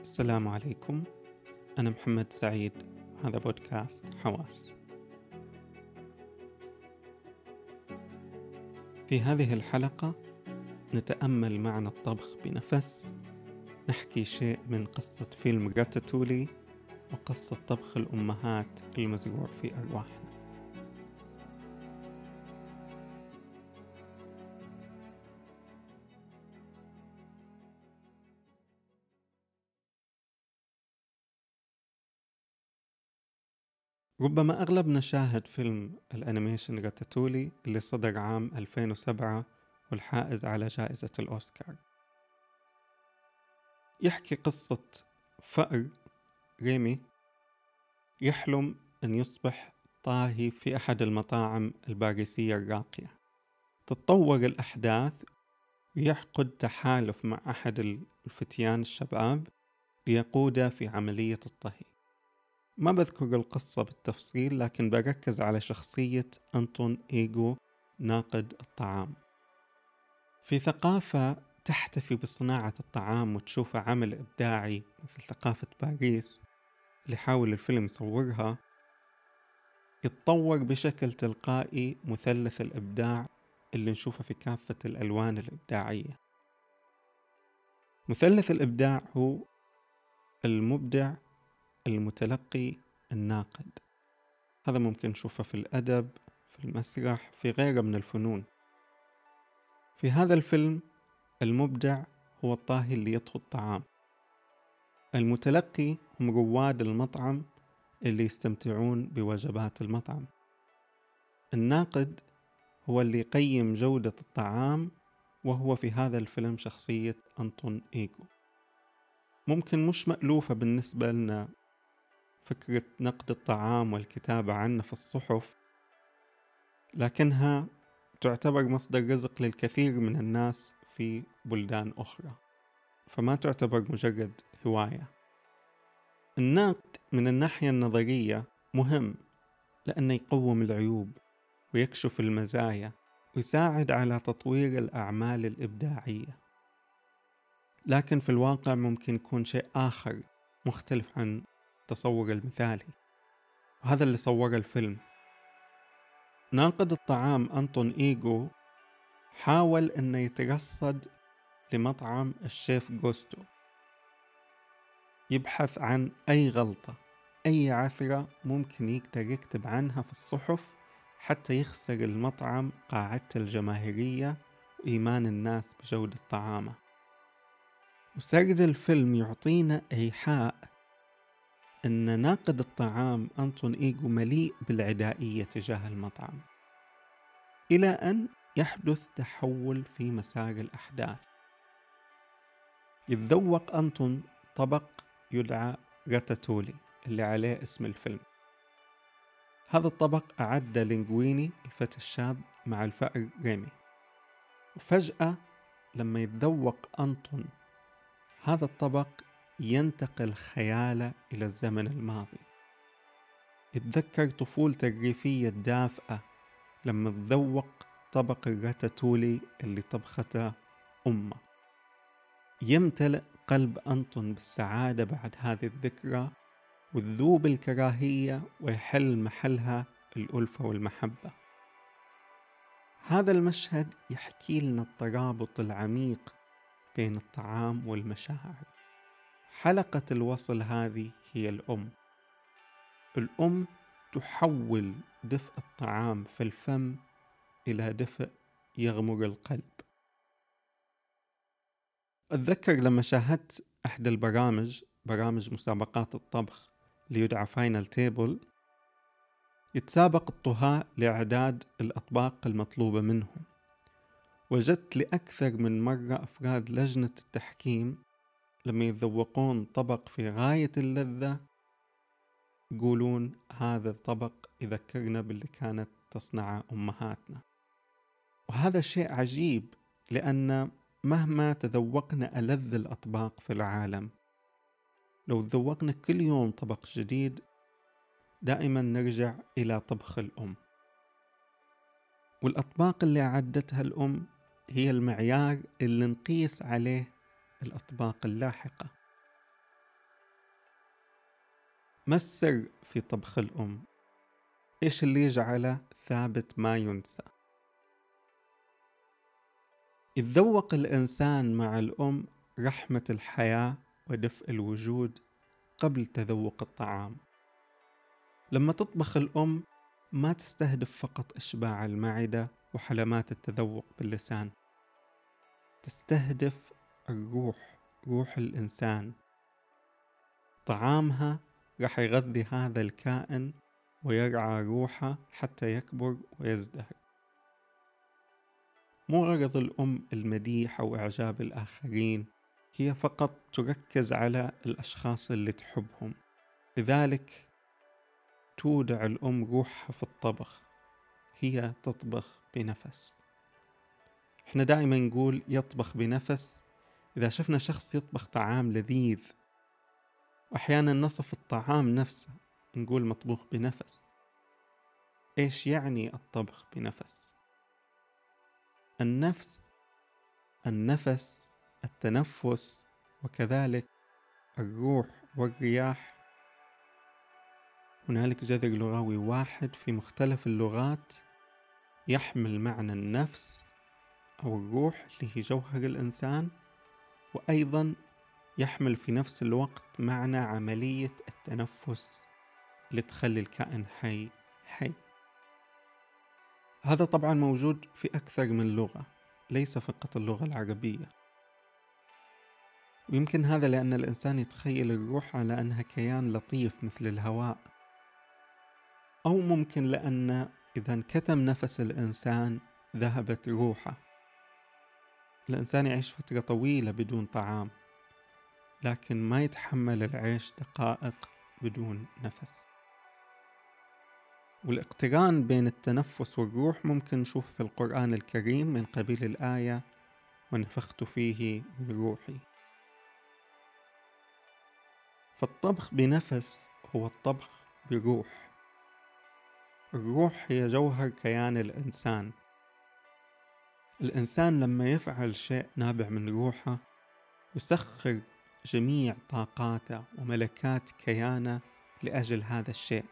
السلام عليكم. أنا محمد سعيد. هذا بودكاست حواس. في هذه الحلقة نتأمل معنى الطبخ بنفس. نحكي شيء من قصة فيلم راتاتولي وقصة طبخ الأمهات المزروع في أرواحنا. ربما أغلبنا شاهد فيلم الأنيميشن راتاتولي اللي صدر عام 2007 والحائز على جائزة الأوسكار. يحكي قصة فأر ريمي يحلم أن يصبح طاهي في أحد المطاعم الباريسية الراقية. تتطور الأحداث ويعقد تحالف مع أحد الفتيان الشباب ليقوده في عملية الطهي. ما بذكر القصة بالتفصيل لكن بركز على شخصية أنطون إيجو ناقد الطعام. في ثقافة تحتفي بصناعة الطعام وتشوفها عمل إبداعي مثل ثقافة باريس اللي حاول الفيلم يصورها يتطور بشكل تلقائي مثلث الإبداع اللي نشوفه في كافة الألوان الإبداعية. مثلث الإبداع هو المبدع المتلقي الناقد. هذا ممكن نشوفه في الأدب في المسرح في غيره من الفنون. في هذا الفيلم المبدع هو الطاهي اللي يطهو الطعام. المتلقي هم رواد المطعم اللي يستمتعون بوجبات المطعم. الناقد هو اللي يقيم جودة الطعام وهو في هذا الفيلم شخصية أنطون إيجو ممكن مش مألوفة بالنسبة لنا فكرة نقد الطعام والكتابة عنه في الصحف لكنها تعتبر مصدر رزق للكثير من الناس في بلدان أخرى فما تعتبر مجرد هواية. النقد من الناحية النظرية مهم لأنه يقوم العيوب ويكشف المزايا ويساعد على تطوير الأعمال الإبداعية. لكن في الواقع ممكن يكون شيء آخر مختلف عن التصور المثالي. وهذا اللي صوره الفيلم. ناقد الطعام أنطون إيجو حاول أنه يترصد لمطعم الشيف جوستو. يبحث عن أي غلطة أي عثرة ممكن يقدر يكتب عنها في الصحف حتى يخسر المطعم قاعدته الجماهيرية وإيمان الناس بجودة طعامه. وسرد الفيلم يعطينا إيحاء أن ناقد الطعام أنطون إيجو مليء بالعدائية تجاه المطعم إلى أن يحدث تحول في مسار الأحداث. يتذوق أنطون طبق يدعى راتاتولي اللي عليه اسم الفيلم. هذا الطبق أعد لينغويني الفتى الشاب مع الفأر ريمي. وفجأة لما يتذوق أنطون هذا الطبق ينتقل خياله إلى الزمن الماضي. يتذكر طفولته الريفية الدافئة لما تذوق طبق الراتاتولي اللي طبخته أمه. يمتلئ قلب أنطون بالسعادة بعد هذه الذكرى وتذوب الكراهية ويحل محلها الألفة والمحبة. هذا المشهد يحكي لنا الترابط العميق بين الطعام والمشاعر. حلقة الوصل هذه هي الأم. الأم تحول دفء الطعام في الفم إلى دفء يغمر القلب. أتذكر لما شاهدت أحد البرامج برامج مسابقات الطبخ ليدعى Final Table يتسابق الطهاة لإعداد الأطباق المطلوبة منهم. وجدت لأكثر من مرة أفراد لجنة التحكيم لما يتذوقون طبق في غاية اللذة يقولون هذا الطبق يذكرنا باللي كانت تصنعه أمهاتنا. وهذا شيء عجيب لأن مهما تذوقنا ألذ الأطباق في العالم لو تذوقنا كل يوم طبق جديد دائما نرجع إلى طبخ الأم. والأطباق اللي أعدتها الأم هي المعيار اللي نقيس عليه الأطباق اللاحقة ما السر في طبخ الأم؟ إيش اللي يجعله ثابت ما ينسى؟ إذ ذوق الإنسان مع الأم رحمة الحياة ودفء الوجود قبل تذوق الطعام لما تطبخ الأم ما تستهدف فقط إشباع المعدة وحلمات التذوق باللسان تستهدف الروح روح الإنسان. طعامها راح يغذي هذا الكائن ويرعى روحه حتى يكبر ويزدهر. مو غرض الأم المديح أو إعجاب الآخرين هي فقط تركز على الأشخاص اللي تحبهم. لذلك تودع الأم روحها في الطبخ هي تطبخ بنفس. إحنا دائما نقول يطبخ بنفس إذا شفنا شخص يطبخ طعام لذيذ وأحيانا نصف الطعام نفسه نقول مطبوخ بنفس. إيش يعني الطبخ بنفس؟ النفس النفس التنفس وكذلك الروح والرياح. هنالك جذر لغوي واحد في مختلف اللغات يحمل معنى النفس أو الروح اللي هي جوهر الإنسان. وأيضا يحمل في نفس الوقت معنى عملية التنفس اللي تخلي الكائن حي حي. هذا طبعا موجود في أكثر من لغة ليس فقط اللغة العربية. ويمكن هذا لأن الإنسان يتخيل الروح على أنها كيان لطيف مثل الهواء. أو ممكن لأن إذا انكتم نفس الإنسان ذهبت روحه. الإنسان يعيش فترة طويلة بدون طعام لكن ما يتحمل العيش دقائق بدون نفس. والاقتران بين التنفس والروح ممكن نشوفه في القرآن الكريم من قبيل الآية ونفخت فيه من روحي فالطبخ بنفس هو الطبخ بروح. الروح هي جوهر كيان الإنسان. الإنسان لما يفعل شيء نابع من روحه يسخر جميع طاقاته وملكات كيانه لأجل هذا الشيء.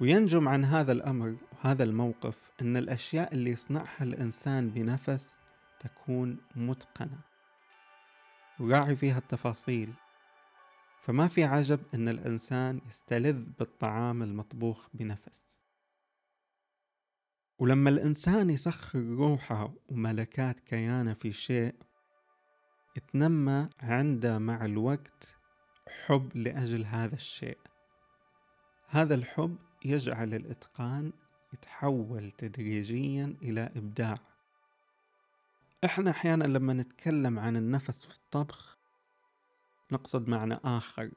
وينجم عن هذا الأمر وهذا الموقف أن الأشياء اللي يصنعها الإنسان بنفس تكون متقنة وراعي فيها التفاصيل. فما في عجب أن الإنسان يستلذ بالطعام المطبوخ بنفس. ولما الإنسان يسخر روحه وملكات كيانه في شيء يتنمى عنده مع الوقت حب لأجل هذا الشيء. هذا الحب يجعل الإتقان يتحول تدريجيا إلى إبداع. إحنا أحيانا لما نتكلم عن النفس في الطبخ نقصد معنى آخر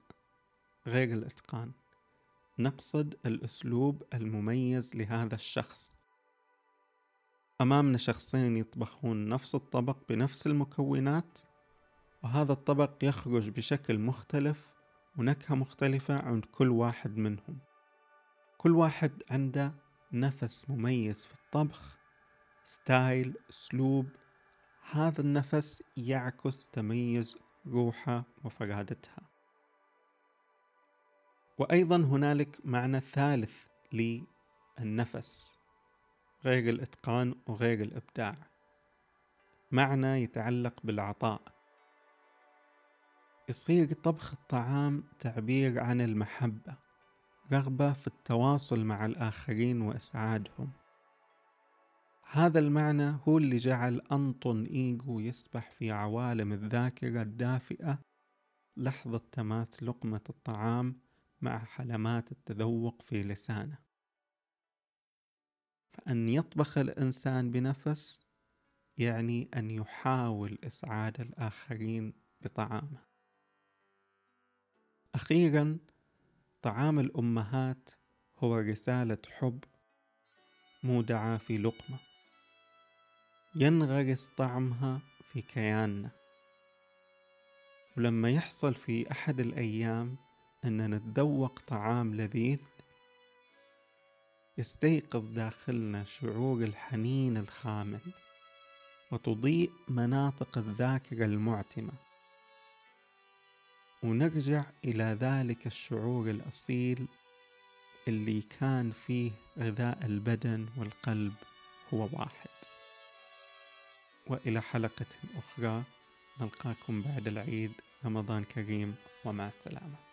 غير الإتقان. نقصد الأسلوب المميز لهذا الشخص. أمامنا شخصين يطبخون نفس الطبق بنفس المكونات وهذا الطبق يخرج بشكل مختلف ونكهة مختلفة عند كل واحد منهم. كل واحد عنده نفس مميز في الطبخ ستايل أسلوب. هذا النفس يعكس تميز روحه وفرادتها. وأيضا هنالك معنى ثالث للنفس. غير الإتقان وغير الإبداع. معنى يتعلق بالعطاء. يصير طبخ الطعام تعبير عن المحبة رغبة في التواصل مع الآخرين وإسعادهم. هذا المعنى هو اللي جعل أنطون إيجو يسبح في عوالم الذاكرة الدافئة لحظة تماس لقمة الطعام مع حلمات التذوق في لسانه. فأن يطبخ الإنسان بنفس يعني أن يحاول إسعاد الآخرين بطعامه. أخيرا طعام الأمهات هو رسالة حب مودعة في لقمة. ينغرس طعمها في كياننا. ولما يحصل في أحد الأيام أننا نتذوق طعام لذيذ يستيقظ داخلنا شعور الحنين الخامل وتضيء مناطق الذاكرة المعتمة. ونرجع إلى ذلك الشعور الأصيل اللي كان فيه غذاء البدن والقلب هو واحد. وإلى حلقة أخرى نلقاكم بعد العيد. رمضان كريم ومع السلامة.